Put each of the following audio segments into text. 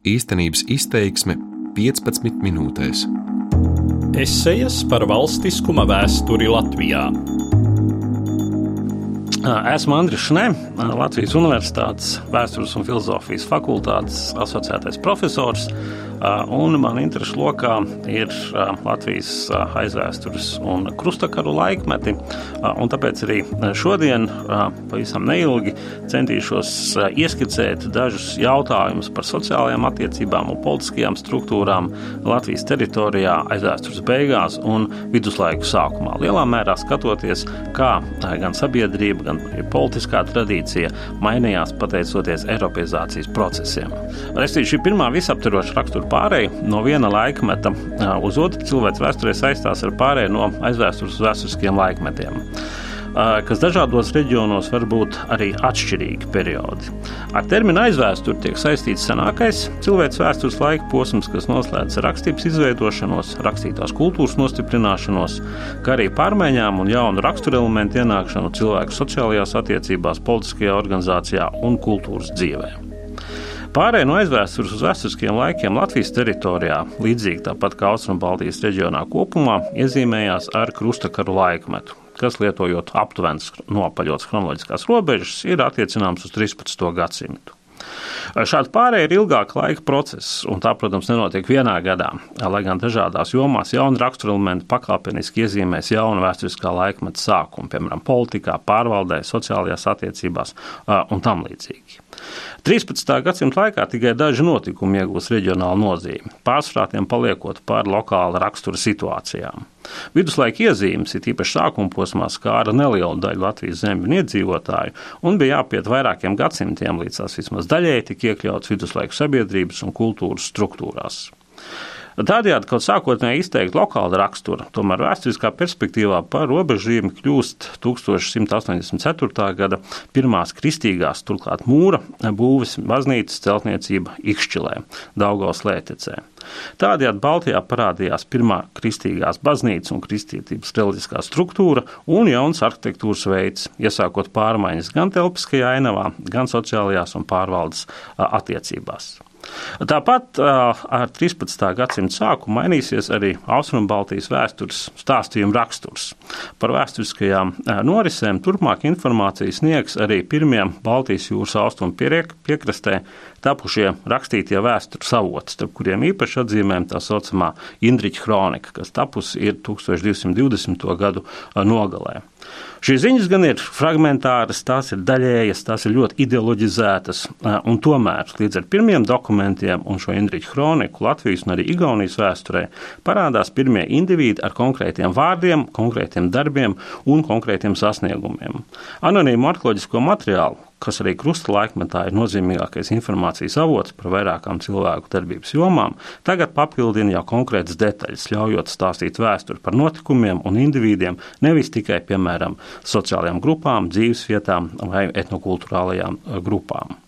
Īstenības izteiksme 15 minūtēs. Esejas par valstiskuma vēsturi Latvijā. Esmu Andris Šnē, Latvijas Universitātes Vēstures un filozofijas fakultātes asociētais profesors. Un man interesu lokā ir Latvijas aizvēstures un krustakaru laikmeti. Un tāpēc arī šodien pavisam neilgi centīšos ieskicēt dažus jautājumus par sociālajām attiecībām un politiskajām struktūrām Latvijas teritorijā aizvēstures beigās un viduslaiku sākumā. Lielā mērā skatoties, kā gan sabiedrība, gan politiskā tradīcija mainījās pateicoties Eiropizācijas procesiem. Restīvi šī pirmā visaptvaroša rakstura pārēja no viena laikmeta uz otru cilvēks vēsturē saistās ar pārēju no aizvēstures uz vēsturiskiem laikmetiem kas dažādos reģionos var būt arī atšķirīgi periodi. Ar terminu aizvēsturi tiek saistīts senākais cilvēks vēstures laika posms, kas noslēdzas ar rakstības izveidošanos, rakstītās kultūras nostiprināšanos, kā arī pārmaiņām un jaunu raksturelementu ienākšanu cilvēku sociālajās attiecībās, politiskajā organizācijā un kultūras dzīvē. Pārējai no aizvēstures uz vēsturiskiem laikiem Latvijas teritorijā, līdzīgi tāpat kā Austrumbaltijas reģionā kopumā, iezīmējās ar krustakaru laikmetu, kas, lietojot aptuvenas nopaļotas chronoloģiskās robežas, ir attiecināms uz 13. gadsimtu. Šāda pārēja ir ilgāka laika process, un tā, protams, nenotiek vienā gadā. Lai gan dažādās jomās jauni raksturelementi pakāpeniski iezīmēs jaunu vēsturiskā laikmeta sākumu, piemēram, politikā, pārvaldē, sociālajās attiecībās un tam līdzīgi. 13. gadsimta laikā tikai daži notikumi iegūs reģionālu nozīmi, pārsvarā tiem paliekot par lokāla rakstura situācijām. Viduslaika iezīmes, it īpaši sākuma posmā, skāra nelielu daļu Latvijas zemju iedzīvotāju, un bija jāpiet vairākiem gadsimtiem, līdz tās vismaz daļēji tika iekļauts viduslaiku sabiedrības un kultūras struktūrās. Tādējādi, kaut sākotnēji izteikti lokāla rakstura, tomēr vēsturiskā perspektīvā par robežzīmi kļūst 1184. gada pirmās kristīgās, turklāt mūra būvis baznīcas celtniecība Ikšķilē, Daugavas Lētecē. Tādējādi Baltijā parādījās pirmā kristīgās baznīcas un kristietības reliģiskā struktūra un jauns arhitektūras veids, iesākot pārmaiņas gan telpiskajā ainavā, gan sociālajās un pārvaldes attiecībās. Tāpat ar 13. gadsimta sākumu mainīsies arī Austrumbaltijas vēstures stāstījuma raksturs. Par vēsturiskajām norisēm turpmāk informāciju sniegs arī pirmie Baltijas jūras austrumu piekrastē tapušie rakstītie vēstures avoti, starp kuriem īpaši atzīmējam tā saucamā Indriča kronika, kas tapusi ir 1220. gadu nogalē. Šīs ziņas gan ir fragmentāras, tās ir daļējas, tās ir ļoti ideoloģizētas, un tomēr līdz ar pirmiem dokumentiem un šo Indriča kroniku Latvijas un arī Igaunijas vēsturē parādās pirmie indivīdi ar konkrētiem vārdiem, konkrētiem darbiem un konkrētiem sasniegumiem. Anonīmu arheoloģisko materiālu, kas arī krusta laikmetā ir nozīmīgākais informācijas avots par vairākām cilvēku darbības jomām, tagad papildina jau konkrētas detaļas, ļaujot stāstīt vēsturi par notikumiem un individiem, nevis tikai, piemēram, sociālajām grupām, dzīvesvietām vai etnokulturālajām eh, grupām.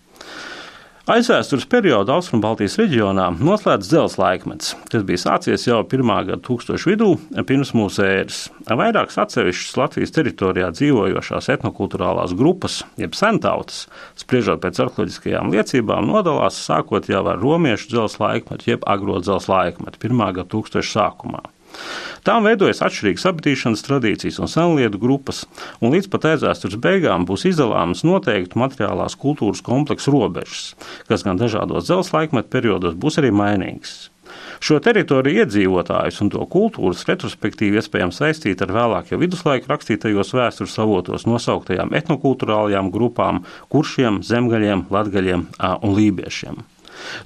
Aizvēstures periodu Austrumbaltijas reģionā noslēdz dzelzs laikmets, kas bija sācies jau pirmā gada tūkstošu vidū, pirms mūsu ēras. Vairākas atsevišķas Latvijas teritorijā dzīvojošās etnokulturālās grupas, jeb sentautas, spriežot pēc arheoloģiskajām liecībām, nodalās sākot jau ar romiešu dzelzs laikmetu, jeb agro dzelzs laikmetu, pirmā gada tūkstošu sākumā. Tām veidojas atšķirīgas apbedīšanas tradīcijas un senlietu grupas, un līdz pat aizvēstures beigām būs izdalāmas noteikti materiālās kultūras kompleksu robežas, kas gan dažādos dzelzs laikmetu periodos būs arī mainīgas. Šo teritoriju iedzīvotājus un to kultūras retrospektīvi iespējams saistīt ar vēlāk jau viduslaiku rakstītajos vēstures avotos nosauktajām etnokulturālajām grupām, kuršiem, zemgaļiem, latgaļiem un lībiešiem.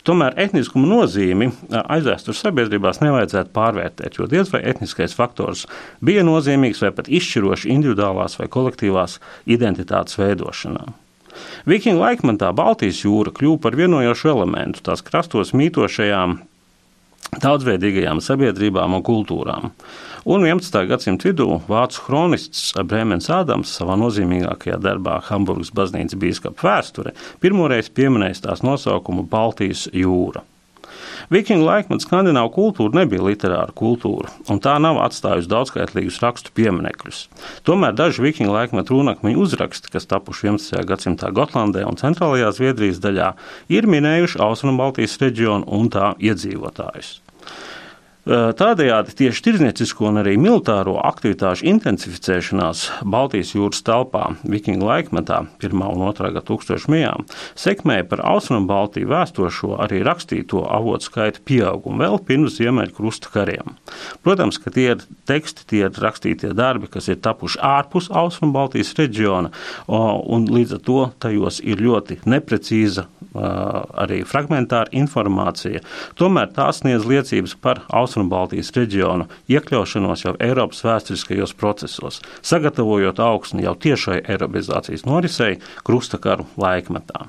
Tomēr etniskuma nozīmi aizvēstures sabiedrībās nevajadzētu pārvērtēt, jo diez vai etniskais faktors bija nozīmīgs vai pat izšķirošs individuālās vai kolektīvās identitātes veidošanā. Vikingu laikmetā Baltijas jūra kļuva par vienojošu elementu tās krastos mītošajām daudzveidīgajām sabiedrībām un kultūrām. Un 11. gadsimta vidū vācu kronists Brēmens Ādams savā nozīmīgākajā darbā Hamburgas baznīcas biskupa vēsture pirmoreiz pieminējis tās nosaukumu Baltijas jūra. Vikingu laikmetā skandināvu kultūra nebija literāra kultūra, un tā nav atstājusi daudzskaitlīgus rakstu pieminekļus. Tomēr daži vikingu laikmeta runakmeņu uzraksti, kas tapuši 11. gadsimtā Gotlandē un centrālajā Zviedrijas daļā, ir minējuši Austrumbaltijas reģionu un tā iedzīvotājus. Tādējādi tieši tirdzniecisko un arī militāro aktivitāšu intensificēšanās Baltijas jūras telpā Vikingu laikmetā, 1. un 2. gadsimta mijām, sekmēja par Austrumu Baltiju vēstošo arī rakstīto avotu skaita pieaugumu vēl pirms Ziemeļu krusta kariem. Protams, ka tie ir teksti, tie ir rakstītie darbi, kas ir tapuši ārpus Austrumu Baltijas reģiona, un līdz ar to tajos ir ļoti neprecīza arī fragmentāra informācija. Tomēr tās sniedz liecības par Austrumu Austrumbaltijas reģionu iekļaušanos jau Eiropas vēsturiskajos procesos, sagatavojot augsni jau tiešai Eiropizācijas norisei krustakaru laikmetā.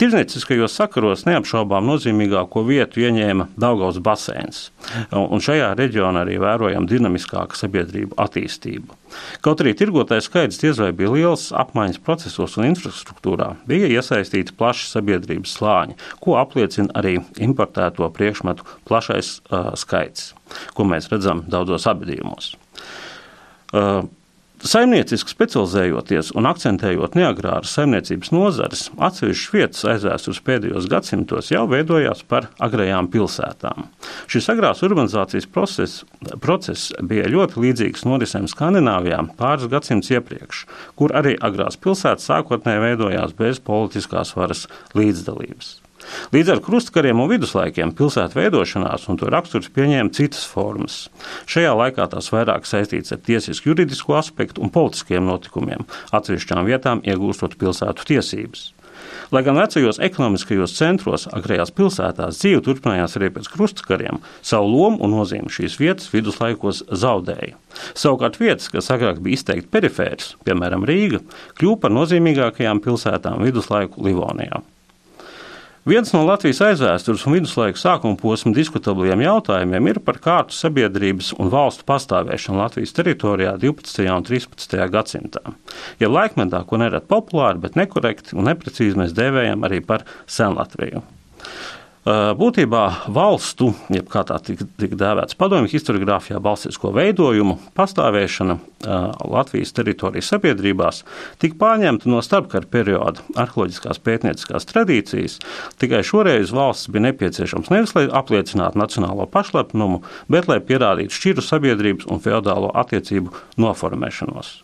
Tirzniecīskajos sakaros neapšaubām nozīmīgāko vietu ieņēma Daugaus basēns, un šajā reģionā arī vērojama dinamiskāka sabiedrību attīstība. Kaut arī tirgotāju skaits diez vai bija liels, apmaiņas procesos un infrastruktūrā bija iesaistīti plaši sabiedrības slāņi, ko apliecina arī importēto priekšmetu plašais uh, skaits, ko mēs redzam daudzos apgadījumos. Uh, Saimnieciski specializējoties un akcentējot neagrāras saimniecības nozares, atsevišķas vietas aizvēstures pēdējos gadsimtos jau veidojās par agrējām pilsētām. Šis agrās urbanizācijas process, process bija ļoti līdzīgs norisēm Skandināvijā pāris gadsimtus iepriekš, kur arī agrās pilsētas sākotnēji veidojās bez politiskās varas līdzdalības. Līdz ar krustkariem un viduslaikiem pilsētu veidošanās un to raksturs pieņēma citas formas. Šajā laikā tās vairāk saistītas ar tiesisku juridisko aspektu un politiskiem notikumiem, atsevišķām vietām iegūstot pilsētu tiesības. Lai gan vecajos ekonomiskajos centros, agrējās pilsētās dzīve turpinājās arī pēc krustkariem, savu lomu un nozīmi šīs vietas viduslaikos zaudēja. Savukārt vietas, kas agrāk bija izteikti perifēras, piemēram, Rīga, kļuva par nozīmīgākajām pilsētām viduslaiku Livonijā. Viens no Latvijas aizvēstures un viduslaika sākuma posma diskutabliem jautājumiem ir par kārtu sabiedrības un valstu pastāvēšanu Latvijas teritorijā 12. un 13. gadsimtā. Ja laikmetā, ko nerad populāri, bet nekorekti un neprecīzi mēs dēvējam arī par Senlatviju. Būtībā valstu, jeb kā tā tika, dēvēts padomju historiografijā, balstisko veidojumu pastāvēšana Latvijas teritorijas sabiedrībās tika pārņemta no starpkara perioda arheoloģiskās pētnieciskās tradīcijas. Tikai šoreiz valsts bija nepieciešams nevis lai apliecinātu nacionālo pašlepnumu, bet lai pierādītu šķiru sabiedrības un feudālo attiecību noformēšanos.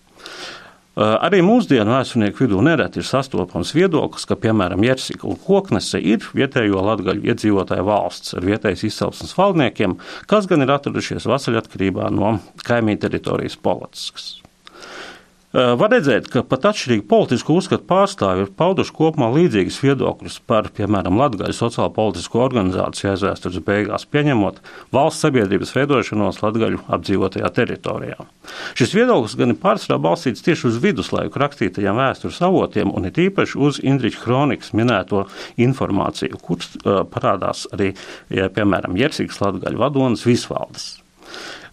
Arī mūsdienu vēsturnieku vidū nereti ir sastopams viedoklis, ka, piemēram, Jersika un Koknese ir vietējo latgaļu iedzīvotāju valsts ar vietējas izcelsmes valdniekiem, kas gan ir atradušies vasaļatkarībā no kaimiņu teritorijas Polackas. Var redzēt, ka pat atšķirīgi politisku uzskatu pārstāvji ir pauduši kopumā līdzīgas viedokļus par, piemēram, Latvijas sociālo politisko organizāciju aizvēstures beigās, pieņemot valsts sabiedrības veidošanos Latvijas apdzīvotajā teritorijā. Šis viedoklis gan ir pārsvarā balstīts tieši uz viduslaiku rakstītajiem vēstures avotiem un it īpaši uz Indriča kronikas minēto informāciju, kur uh, parādās arī, ja, piemēram, Jersīgas Latvijas vadonas visvaldes.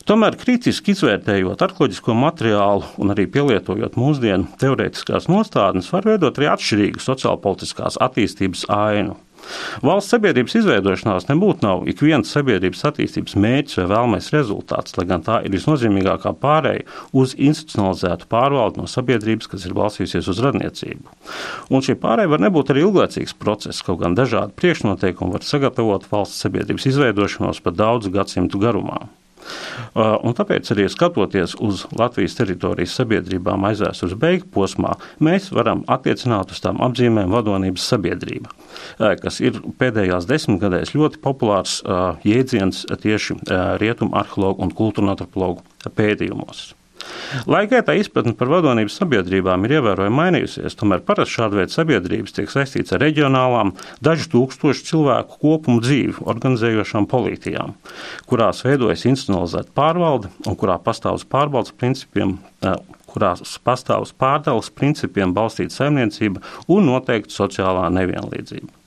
Tomēr kritiski izvērtējot arheoloģisko materiālu un arī pielietojot mūsdienu teorētiskās nostādnes, var veidot arī atšķirīgu sociālpolitiskās attīstības ainu. Valsts sabiedrības izveidošanās nebūtu nav ik viens sabiedrības attīstības mērķis vai vēlamais rezultāts, lai gan tā ir visnozīmīgākā pārēja uz institucionalizētu pārvaldi no sabiedrības, kas ir balstījusies uz radniecību. Un šī pārēja var nebūt arī ilglaicīgs process, kaut gan dažādi priekšnoteikumi var sagatavot valsts sabiedrības izveidošanos pat daudzu gadsimtu garumā. Uh, un tāpēc arī skatoties uz Latvijas teritorijas sabiedrībām aizvēstures beigu posmā, mēs varam attiecināt uz tām apzīmēm vadonības sabiedrība, uh, kas ir pēdējās desmitgadēs ļoti populārs uh, jēdziens tieši rietumu arheologu un kultūra antropologu pētījumos. Lai gaitā izpratne par vadonības sabiedrībām ir ievērojami mainījusies, tomēr parasti šāda veida sabiedrības tiek saistīts ar reģionālām, dažu tūkstošu cilvēku kopumu dzīvi organizējošām polītijām, kurās veidojas institucionalizēta pārvalde un kurā pastāv uz pārbaudas principiem eh, kurās pastāv uz pārdales principiem balstīta saimniecība un noteikti sociālā nevienlīdzība.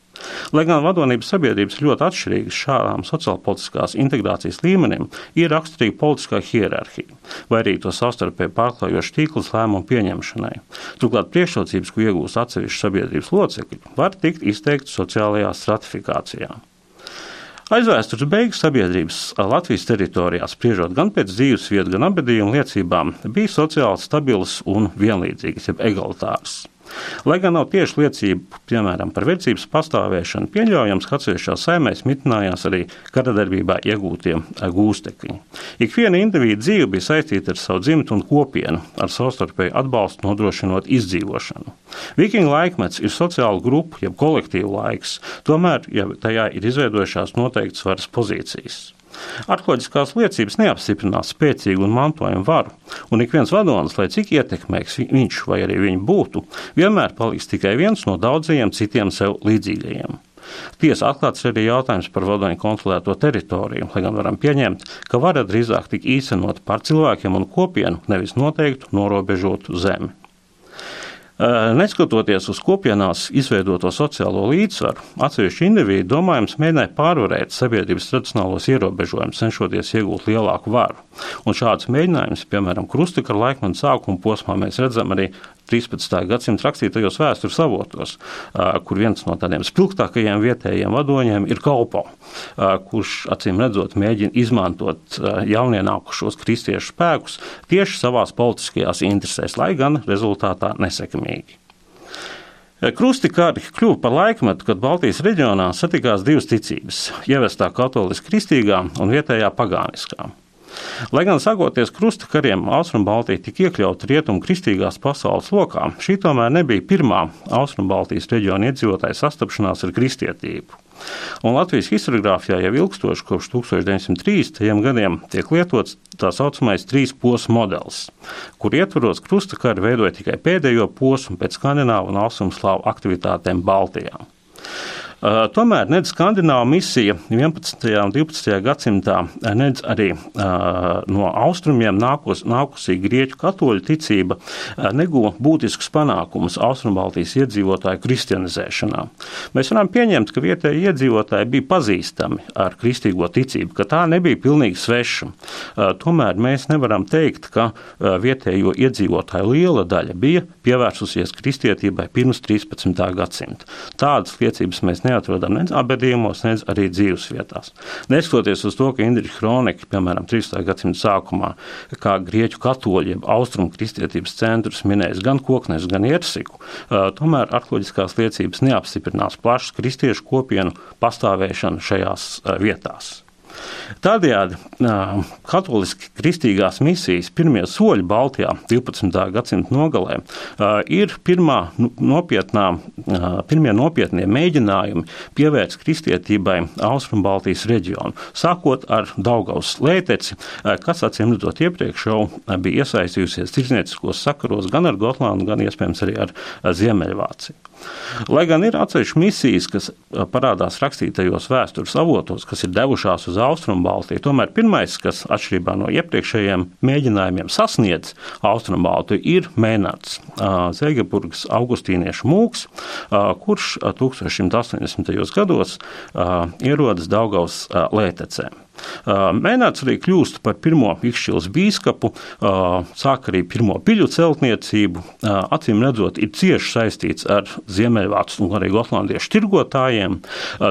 Lai gan vadonības sabiedrības ļoti atšķirīgas šādām sociālpolitiskās integrācijas līmenim, ir raksturīga politiskā hierarhija, vai arī to savstarpēji pārklājošs tīkls lēmumu pieņemšanai. Turklāt priekšrocības, ko iegūst atsevišķi sabiedrības locekļi, var tikt izteikti sociālajā stratifikācijā. Aizvēstures beigas sabiedrības Latvijas teritorijā, spriežot gan pēc dzīves vietas, gan abadījuma liecībām, bija sociāli stabilas un vienlīdzīgas, jeb egalitāras. Lai gan nav tieši liecība, piemēram, par verdzības pastāvēšanu, pieļaujams, ka atsevišķās saimēs mitinājās arī karadarbībā iegūtie gūstekņi. Ikviena indivīda dzīve bija saistīta ar savu dzimtu un kopienu, ar savstarpēju atbalstu nodrošinot izdzīvošanu. Vikingu laikmets ir sociāla grupa, jeb kolektīva laiks, tomēr ja tajā ir izveidojušās noteiktas varas pozīcijas. Arheoloģiskās liecības neapstiprinās spēcīgu un mantojumu varu, un ik viens vadonis, lai cik ietekmīgs viņš vai arī viņa būtu, vienmēr paliks tikai viens no daudzajiem citiem sev līdzīgajiem. Tiesa atklāts arī jautājums par vadoņu kontrolēto teritoriju, lai gan varam pieņemt, ka vara drīzāk tik īstenot par cilvēkiem un kopienu, nevis noteiktu norobežotu zemi. Neskatoties uz kopienās izveidoto sociālo līdzsvaru, atsevišķi indivīdi domājams mēģināja pārvarēt sabiedrības tradicionālos ierobežojumus, cenšoties iegūt lielāku varu. Un šādus mēģinājumus, piemēram, Krustakara laikmeta sākuma posmā, mēs redzam arī 13. gadsimta rakstītajos vēstures avotos, kur viens no tādiem spilgtākajiem vietējiem vadoņiem ir Kalpo, kurš acīm redzot mēģina izmantot jaunienākušos kristiešu spēkus tieši savās politiskajās interesēs, lai gan rezultātā nesekmīgi. Krustikāri kļuva par laikmetu, kad Baltijas reģionā satikās divas ticības - ievestā katoliskā kristīgā un vietējā pagāniskā. Lai gan sākoties krustakariem, Austrumbaltija tika iekļauta rietumu kristīgās pasaules lokā, šī tomēr nebija pirmā Austrumbaltijas reģiona iedzīvotāja sastapšanās ar kristietību. Un Latvijas historiografijā jau ilgstoši kopš 1930. gadiem tiek lietots tā saucamais trīs posmu modelis, kur ietvaros krustakari veidoja tikai pēdējo posmu pēc skandināvu un austrumslāvu aktivitātēm Baltijā. Tomēr nedz skandināva misija 11. un 12. gadsimtā, nedz arī no austrumiem nākos, nākusī grieķu katoļu ticība neguva būtiskus panākumus Austrumbaltijas iedzīvotāju kristianizēšanā. Mēs varam pieņemt, ka vietējie iedzīvotāji bija pazīstami ar kristīgo ticību, ka tā nebija pilnīgi sveša. Tomēr mēs nevaram teikt, ka vietējo iedzīvotāju liela daļa bija pievērsusies kristietībai pirms 13. gadsimta. Tādas liecības mēs neatrodam nec abadījumos, nec arī dzīvesvietās. Neskatoties uz to, ka Indriča kronika, piemēram, 13. gadsimta sākumā, kā grieķu katoļi, jeb austrumu kristietības centrus minēs gan koknes, gan iersiku, tomēr arheoloģiskās liecības neapstiprinās plašas kristiešu kopienu pastāvēšanu šajās vietās. Tādējādi katoliski kristīgās misijas pirmie soļi Baltijā 12. gadsimta nogalē ir pirmā nu, nopietnā, pirmie nopietnie mēģinājumi pievērst kristietībai Austrumbaltijas reģionu, sākot ar Daugavas lēteci, kas acīm redzot iepriekš jau bija iesaistījusies tirzniecīskos sakaros gan ar Gotlandu, gan iespējams arī ar Ziemeļvāciju. Lai gan ir atsevišķas misijas, kas parādās rakstītajos vēstures avotos, kas ir devušās uz Austrumu Baltiju, tomēr pirmais, kas atšķirībā no iepriekšējiem mēģinājumiem sasniedz Austrumu Baltiju, ir Mēnārds, Zēgeburgas augustīniešu mūks, kurš 1180. gados ierodas Daugavas lētecēm. Mēnāts arī kļūst par pirmo Ikšķils bīskapu, sāk arī pirmo piļu celtniecību, acīm redzot, ir cieši saistīts ar Ziemeļvācu un arī Gotlandiešu tirgotājiem.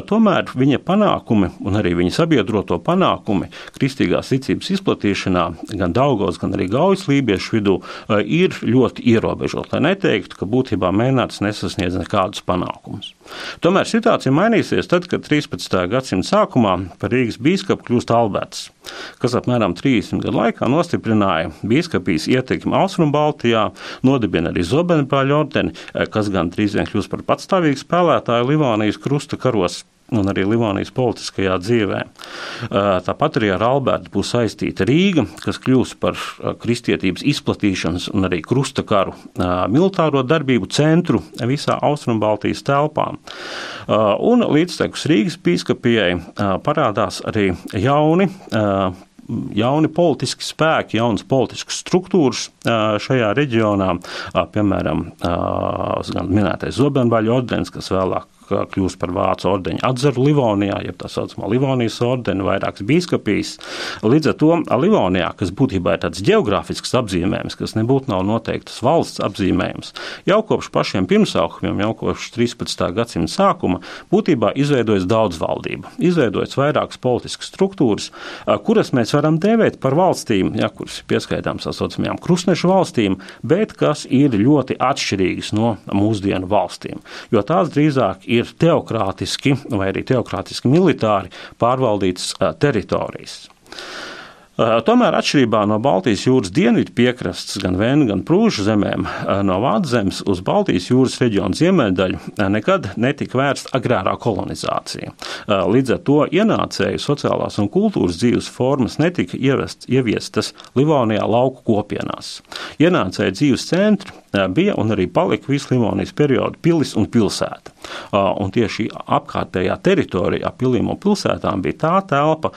Tomēr viņa panākumi un arī viņa sabiedroto panākumi kristīgās ticības izplatīšanā gan Daugos, gan arī Gaujas lībiešu vidū ir ļoti ierobežoti, lai neteiktu, ka būtībā Mēnāts nesasniedz nekādus panākumus. Tomēr situācija mainīsies tad, kad 13. gadsimta sākumā par Rīgas bīskapu kļūst Alberts, kas apmēram 30 gadu laikā nostiprināja bīskapijas ietekmi Austrumbaltijā, nodibina arī Zobenbrāļu ordeni, kas gan drīz vien kļūst par patstāvīgu spēlētāju Livānijas krusta karos un arī Livānijas politiskajā dzīvē. Tāpat arī ar Albertu būs saistīta Rīga, kas kļūs par kristietības izplatīšanas un arī krustakaru militāro darbību centru visā Austrumbaltijas telpā. Un līdztekus Rīgas pīskapijai parādās arī jauni jauni politiski spēki, jaunas politiskas struktūras šajā reģionā, piemēram, minētais Zobenbaļa ordenis, kas vēlāk kļūst par vācu ordeņa atzaru Livonijā, jeb tā saucamā Livonijas ordeni, vairākas bīskapijas. Līdz ar to Livonijā, kas būtībā ir tāds geogrāfisks apzīmējums, kas nebūtu nav noteiktas valsts apzīmējums, jau kopš pašiem pirmsaukumiem, jau kopš 13. gadsimta sākuma, būtībā izveidojas daudzvaldība, izveidojas vairākas politiskas struktūras, kuras mēs varam dēvēt par valstīm, ja, kuras pieskaitām tā saucamajām krustnešu valstīm, bet kas ir ļoti atšķirīgas no mūsdienu valstīm, jo tās drīzāk ir teokrātiski vai arī teokrātiski militāri pārvaldītas teritorijas. Tomēr, atšķirībā no Baltijas jūras dienvidu piekrastes, gan Vēnu, gan Prūžu zemēm, no Vāczemes uz Baltijas jūras reģionu ziemeļdaļu nekad netika vērsta agrārā kolonizācija. Līdz ar to ienācēju sociālās un kultūras dzīves formas netika ievest, ieviestas Livonijā lauku kopienās. Ienācēju dzīves centri bija un arī palika visu Livonijas periodu pilis un pilsēta. Un tieši apkārtējā teritorija ap pilīm un pilsētām bija tā telpa,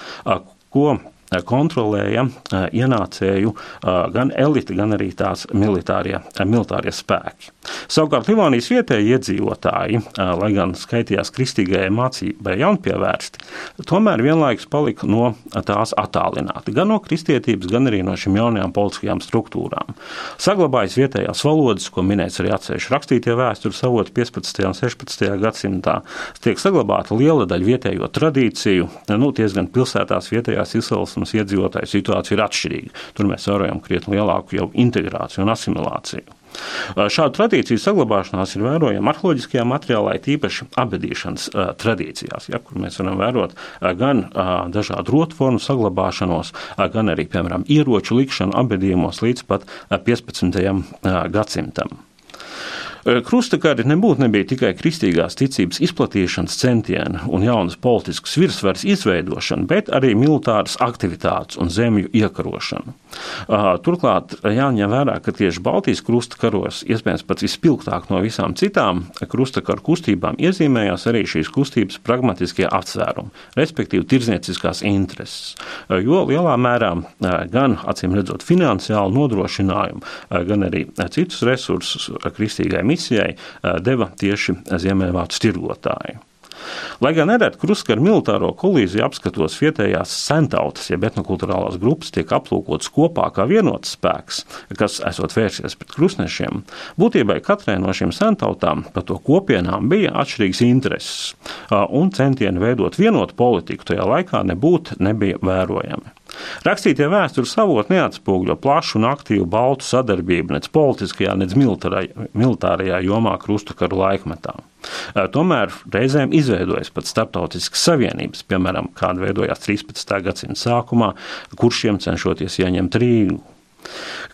ko kontrolēja ienācēju gan elite, gan arī tās militārie, militārie spēki. Savukārt Livonijas vietējie iedzīvotāji, lai gan skaitījās kristīgajai mācībai jaunpievērsti, tomēr vienlaikus palika no tās attālināti gan no kristietības, gan arī no šīm jaunajām politiskajām struktūrām. Saglabājas vietējās valodas, ko minēts arī atsevišķi rakstītie vēstures avoti 15. un 16. gadsimtā, tiek saglabāta liela daļa vietējo tradīciju, nu, diezgan pilsētās vietējās izcelsmes izcelsmes iedzīvotāju situācija ir atšķirīga. Tur mēs vērojam krietni lielāku jau integrāciju un asimilāciju. Šāda tradīcija saglabāšanās ir vērojama arheoloģiskajā materiālā, tīpaši abedīšanas tradīcijās, ja, kur mēs varam vērot gan dažādu rotu formu saglabāšanos, gan arī, piemēram, ieroču likšanu abedījumos līdz pat 15. gadsimtam. Krustakari nebūtu nebija tikai kristīgās ticības izplatīšanas centieni un jaunas politiskas virsvaras izveidošana, bet arī militāras aktivitātes un zemju iekarošana. Turklāt jāņem vērā, ka tieši Baltijas krustakaros, iespējams pat vispilgtāk no visām citām krustakaru kustībām, iezīmējās arī šīs kustības pragmatiskie apsvērumi, respektīvi tirdzniecīskās intereses. Jo lielā mērā gan acīm redzot finansiālu nodrošinājumu, gan arī citus resursus kristīgai misijai deva tieši Ziemeļvācu tirgotāji. Lai gan nereti kruskara militāro kolīziju apskatos vietējās centautas, jeb etnokulturālās grupas tiek aplūkotas kopā kā vienots spēks, kas esot vērsies pret krustnešiem, būtībā katrai no šīm centautām, pa to kopienām, bija atšķirīgas intereses, un centieni veidot vienotu politiku tajā laikā nebūtu nebija vērojami. Rakstītie vēstures avoti neatspūgļo plašu un aktīvu baltu sadarbību nec politiskajā, nec militārajā jomā krustukaru laikmetā. Tomēr reizēm izveidojas pat starptautiskas savienības, piemēram, kāda veidojās 13. gadsimta sākumā, kuršiem cenšoties ieņemt Rīgu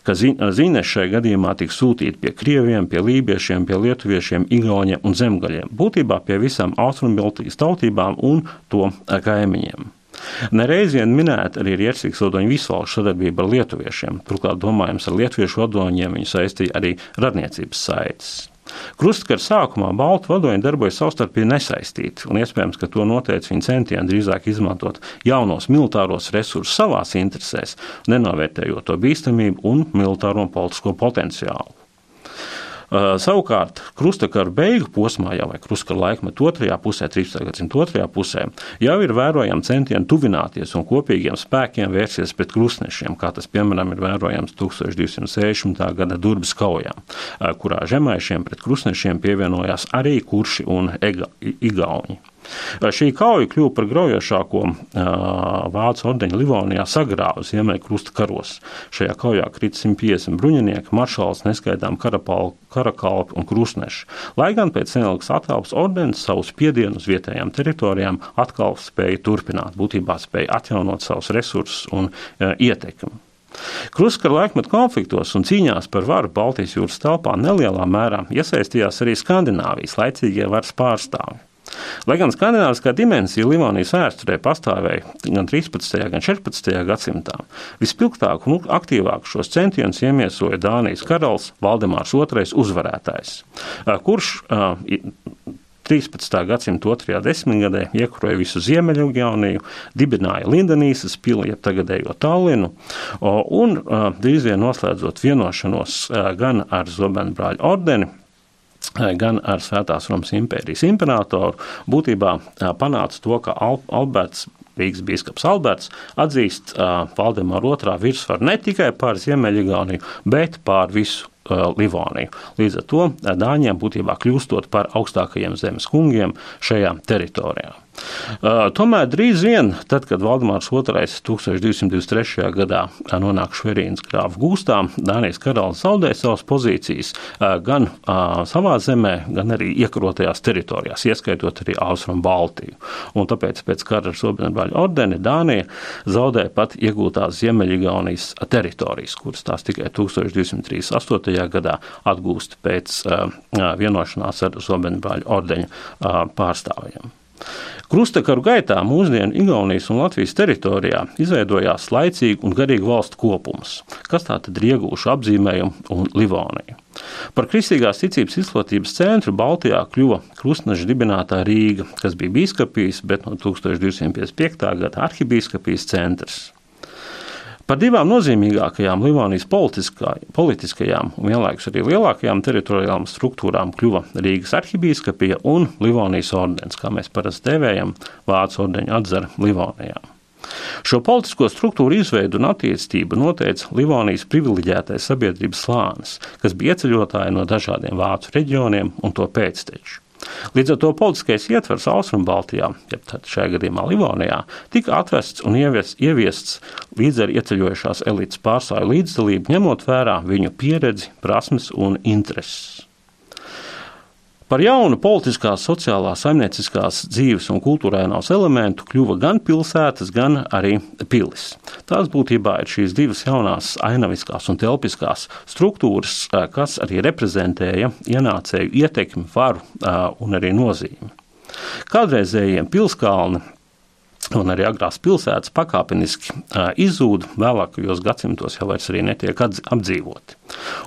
ka ziņas šajā gadījumā tika sūtīta pie krieviem, pie lībiešiem, pie lietuviešiem, igauņiem un zemgaļiem, būtībā pie visām austrumbaltijas tautībām un to kaimiņiem. Nereiz vien minēta arī Rieksīgas vadoņu visvalstu sadarbība ar lietuviešiem. Turklāt, domājams, ar lietuviešu vadoņiem viņu saistīja arī radniecības saites. Krustkara sākumā Baltu vadoņi darbojas savstarpēji nesaistīti, un iespējams, ka to noteica viņa centieni drīzāk izmantot jaunos militāros resursus savās interesēs, nenovērtējot to bīstamību un militāro un politisko potenciālu. Uh, savukārt, krustakaru beigu posmā, jau vai krustakaru laikmetu otrajā pusē, 13. gadsimta otrajā pusē, jau ir vērojami centieni tuvināties un kopīgiem spēkiem vērsties pret krustnešiem, kā tas, piemēram, ir vērojams 1260. gada Durbas kaujā, uh, kurā žemaišiem pret krustnešiem pievienojās arī kurši un ega, igauņi. Šī kauja kļuva par graujošāko vācu ordeņa Livonijā sagrāvu Ziemeļkrusta karos. Šajā kaujā krita 150 bruņinieki, maršals, neskaidām karakalpi un krustneši. Lai gan pēc neilgas attālpas ordenis savu spiedienu uz vietējām teritorijām atkal spēja turpināt, būtībā spēja atjaunot savus resursus un ietekmi. Kruskara laikmetu konfliktos un cīņās par varu Baltijas jūras telpā nelielā mērā iesaistījās arī Skandināvijas laicīgie varas pārstāvji. Lai gan skandināviskā dimensija Livonijas vēsturē pastāvēja gan 13. gan 14. gadsimtā, vispilgtāk un aktīvāk šos centienus iemiesoja Dānijas karalis Valdemārs II uzvarētājs, kurš 13. gadsimta otrajā desmitgadē iekuroja visu Ziemeļugauniju, dibināja Lindenīsas pili, jeb tagadējo Tallinu, un drīz vien noslēdzot vienošanos gan ar Zobenbrāļu ordeni, gan ar Svētās Romas impērijas imperatoru, būtībā panāca to, ka Alberts Rīgas biskups Alberts atzīst uh, Valdemāra otrā virsvaru ne tikai pār Ziemeļgauniju, bet pār visu Livoniju. Līdz ar to Dāņiem būtībā kļūstot par augstākajiem zemes kungiem šajā teritorijā. Uh, tomēr drīz vien, tad, kad Valdemārs II 1223. gadā nonāk Šverīnas grāfa gūstā, Dānijas karalis zaudē savas pozīcijas uh, gan uh, savā zemē, gan arī iekarotajās teritorijās, ieskaitot arī Austrum Baltiju. Un tāpēc pēc kara ar Sobenbaļu ordeni Dānija zaudē pat iegūtās Ziemeļgaunijas teritorijas, kuras tās tikai 1238. Gadā atgūst pēc vienošanās ar Sobenbaļu ordeņa pārstāvjiem. Krustakaru gaitā mūsdienu Igaunijas un Latvijas teritorijā izveidojās laicīgi un garīgi valstu kopums, kas tātad ir iegūši apzīmējumu un Livoniju. Par kristīgās ticības izplatības centru Baltijā kļuva krustneša dibinātā Rīga, kas bija bīskapijas, bet no 1255. gada arhibīskapijas centrs. Par divām nozīmīgākajām Livonijas politiskajām un vienlaikus arī lielākajām teritoriālām struktūrām kļuva Rīgas arhibīskapija un Livonijas ordens, kā mēs parasti devējam Vācu ordeņu atzara Livonijā. Šo politisko struktūru izveidu un attīstību noteica Livonijas privileģētais sabiedrības slānis, kas bija ieceļotāji no dažādiem vācu reģioniem un to pēcteču. Līdz ar to politiskais ietvers Austrumbaltijā, jeb šajā gadījumā Livonijā, tika atvests un ieviests, ieviests līdz ar ieceļojušās elites pārstāvju līdzdalību, ņemot vērā viņu pieredzi, prasmes un intereses. Par jaunu politiskās, sociālās, saimnieciskās dzīves un kultūrēnās elementu kļuva gan pilsētas, gan arī pilis. Tās būtībā ir šīs divas jaunās ainaviskās un telpiskās struktūras, kas arī reprezentēja ienācēju ietekmi, varu un arī nozīmi. Kādreizējiem pilskalni un arī agrās pilsētas pakāpeniski izzūd, vēlākajos gadsimtos jau vairs netiek apdzīvoti.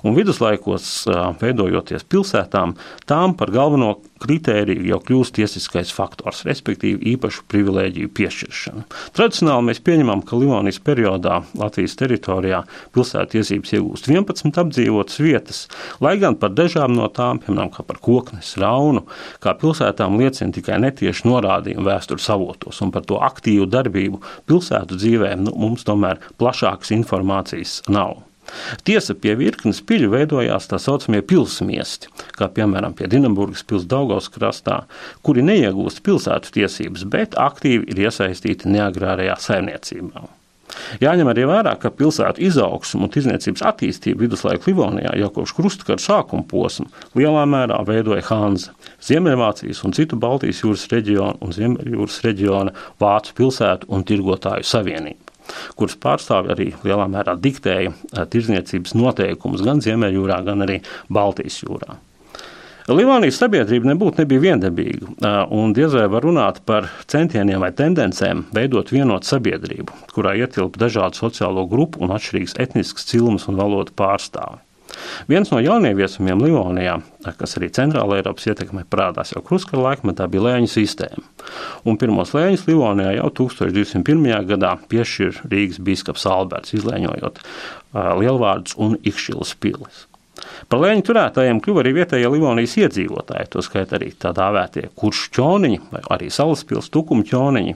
Un viduslaikos, veidojoties pilsētām, tām par galveno kritēriju jau kļūst tiesiskais faktors, respektīvi īpašu privilēģiju piešķiršana. Tradicionāli mēs pieņemam, ka Livonijas periodā Latvijas teritorijā pilsētu tiesības iegūst 11 apdzīvotas vietas, lai gan par dažām no tām, piemēram, par koknes, raunu, kā pilsētām liecina tikai netieši norādījumi vēstures avotos, un par to aktīvu darbību pilsētu dzīvē nu, mums tomēr plašākas informācijas nav. Tiesa pie virknes piļu veidojās tā saucamie pilsmiesti, kā piemēram pie Dienamburgas pils Daugavas krastā, kuri neiegūst pilsētu tiesības, bet aktīvi ir iesaistīti neagrārajā saimniecībā. Jāņem arī vērā, ka pilsētu izaugsmu un tirdzniecības attīstību viduslaiku Livonijā jau kopš krustkara sākuma posma lielā mērā veidoja Hanza, Ziemeļvācijas un citu Baltijas jūras reģionu un Ziemeļjūras reģiona Vācu pilsētu un tirgotāju savienību kuras pārstāvji arī lielā mērā diktēja eh, tirdzniecības noteikumus gan Ziemeļjūrā, gan arī Baltijas jūrā. Livānijas sabiedrība nebūtu nebija viendabīga, un diez vai var runāt par centieniem vai tendencēm veidot vienotu sabiedrību, kurā ietilp dažādu sociālo grupu un atšķirīgas etniskas cilmes un valodu pārstāvi. Viens no jaunieviesumiem Livonijā, kas arī centrāla Eiropas ietekmē parādās jau kruskara laikmetā, bija lēņu sistēma. Un pirmos lēņus Livonijā jau 1201. gadā piešķir Rīgas biskups Alberts, izlēņojot lielvārdus un ikšķilas pilis. Par lēņu turētājiem kļuva arī vietējie Livonijas iedzīvotāji, to skaitā arī tā dāvētie kuršu ķoniņi vai arī salaspils tukumu ķoniņi,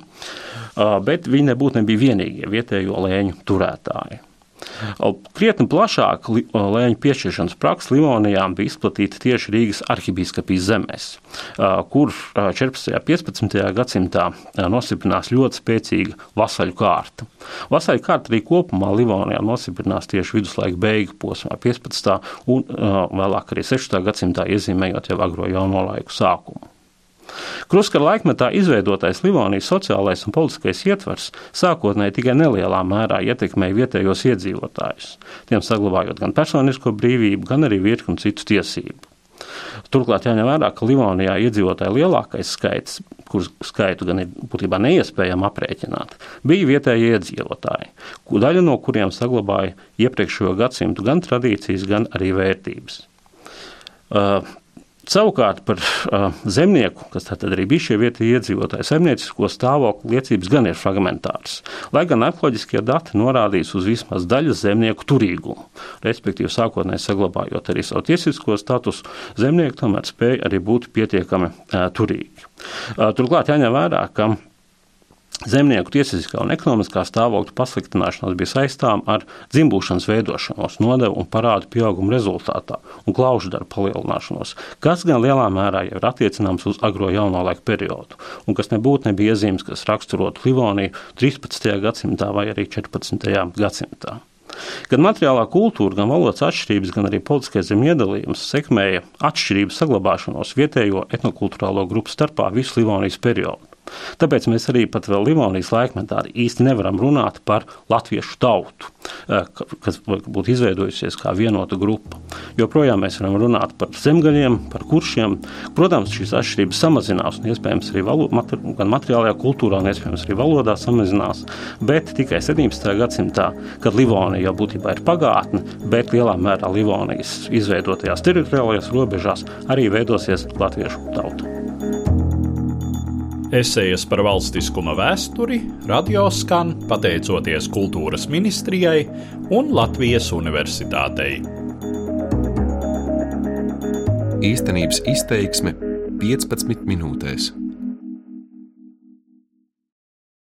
bet viņi nebūtu nebija vienīgie vietējo lēņu turētāji. Krietni plašāk lēņu piešķiršanas praksa Livonijā bija izplatīta tieši Rīgas arhibīskapijas zemēs, kur 14. un 15. gadsimtā nosiprinās ļoti spēcīga vasaļu kārta. Vasaļu kārta arī kopumā Livonijā nosiprinās tieši viduslaika beigu posmā, 15. un vēlāk arī 16. gadsimtā iezīmējot jau agro jauno laiku sākumu. Kruskara laikmetā izveidotais Livonijas sociālais un politiskais ietvers sākotnēji tikai nelielā mērā ietekmēja vietējos iedzīvotājus, tiem saglabājot gan personisko brīvību, gan arī virkni citu tiesību. Turklāt jāņem vērā, ka Livonijā iedzīvotāju lielākais skaits, kurus skaitu gan ir būtībā neiespējami aprēķināt, bija vietējie iedzīvotāji, daļa no kuriem saglabāja iepriekšējo gadsimtu gan tradīcijas, gan arī vērtības. Uh, Savukārt par uh, zemnieku, kas tad arī bija šie vietējie iedzīvotāji, zemniecisko stāvokli liecības gan ir fragmentāras. Lai gan arheoloģiskie dati norādīs uz vismaz daļas zemnieku turīgumu, respektīvi sākotnēji saglabājot arī savu tiesisko statusu, zemnieki tomēr spēja arī būt pietiekami uh, turīgi. Uh, turklāt jāņem vērā, ka Zemnieku tiesiskā un ekonomiskā stāvokļa pasliktināšanās bija saistām ar dzimbūšanas veidošanos, nodevu un parādu pieauguma rezultātā un klaužu darbu palielināšanos, kas gan lielā mērā jau ir attiecināms uz agro jauno laiku periodu, un kas nebūtu nebija iezīmes, kas raksturotu Livoniju 13. gadsimtā vai arī 14. gadsimtā. Gan materiālā kultūra, gan valodas atšķirības, gan arī politiskais zemes iedalījums sekmēja atšķirību saglabāšanos vietējo etnokultūrālo grupu starpā visu Livonijas periodu. Tāpēc mēs arī pat vēl Livonijas laikmetā īsti nevaram runāt par latviešu tautu, eh, kas būtu izveidojusies kā vienota grupa. Joprojām mēs varam runāt par zemgaļiem, par kuršiem. Protams, šīs atšķirības samazinās, un iespējams arī valo, gan materiālajā kultūrā, gan iespējams arī valodā samazinās, bet tikai 17. gadsimtā, kad Livonija jau būtībā ir pagātne, bet lielā mērā Livonijas izveidotajās teritoriālajās robežās arī veidosies latviešu tauta. Esejas par valstiskuma vēsturi radio skan pateicoties Kultūras ministrijai un Latvijas Universitātei. Īstenības izteiksme 15 minūtēs.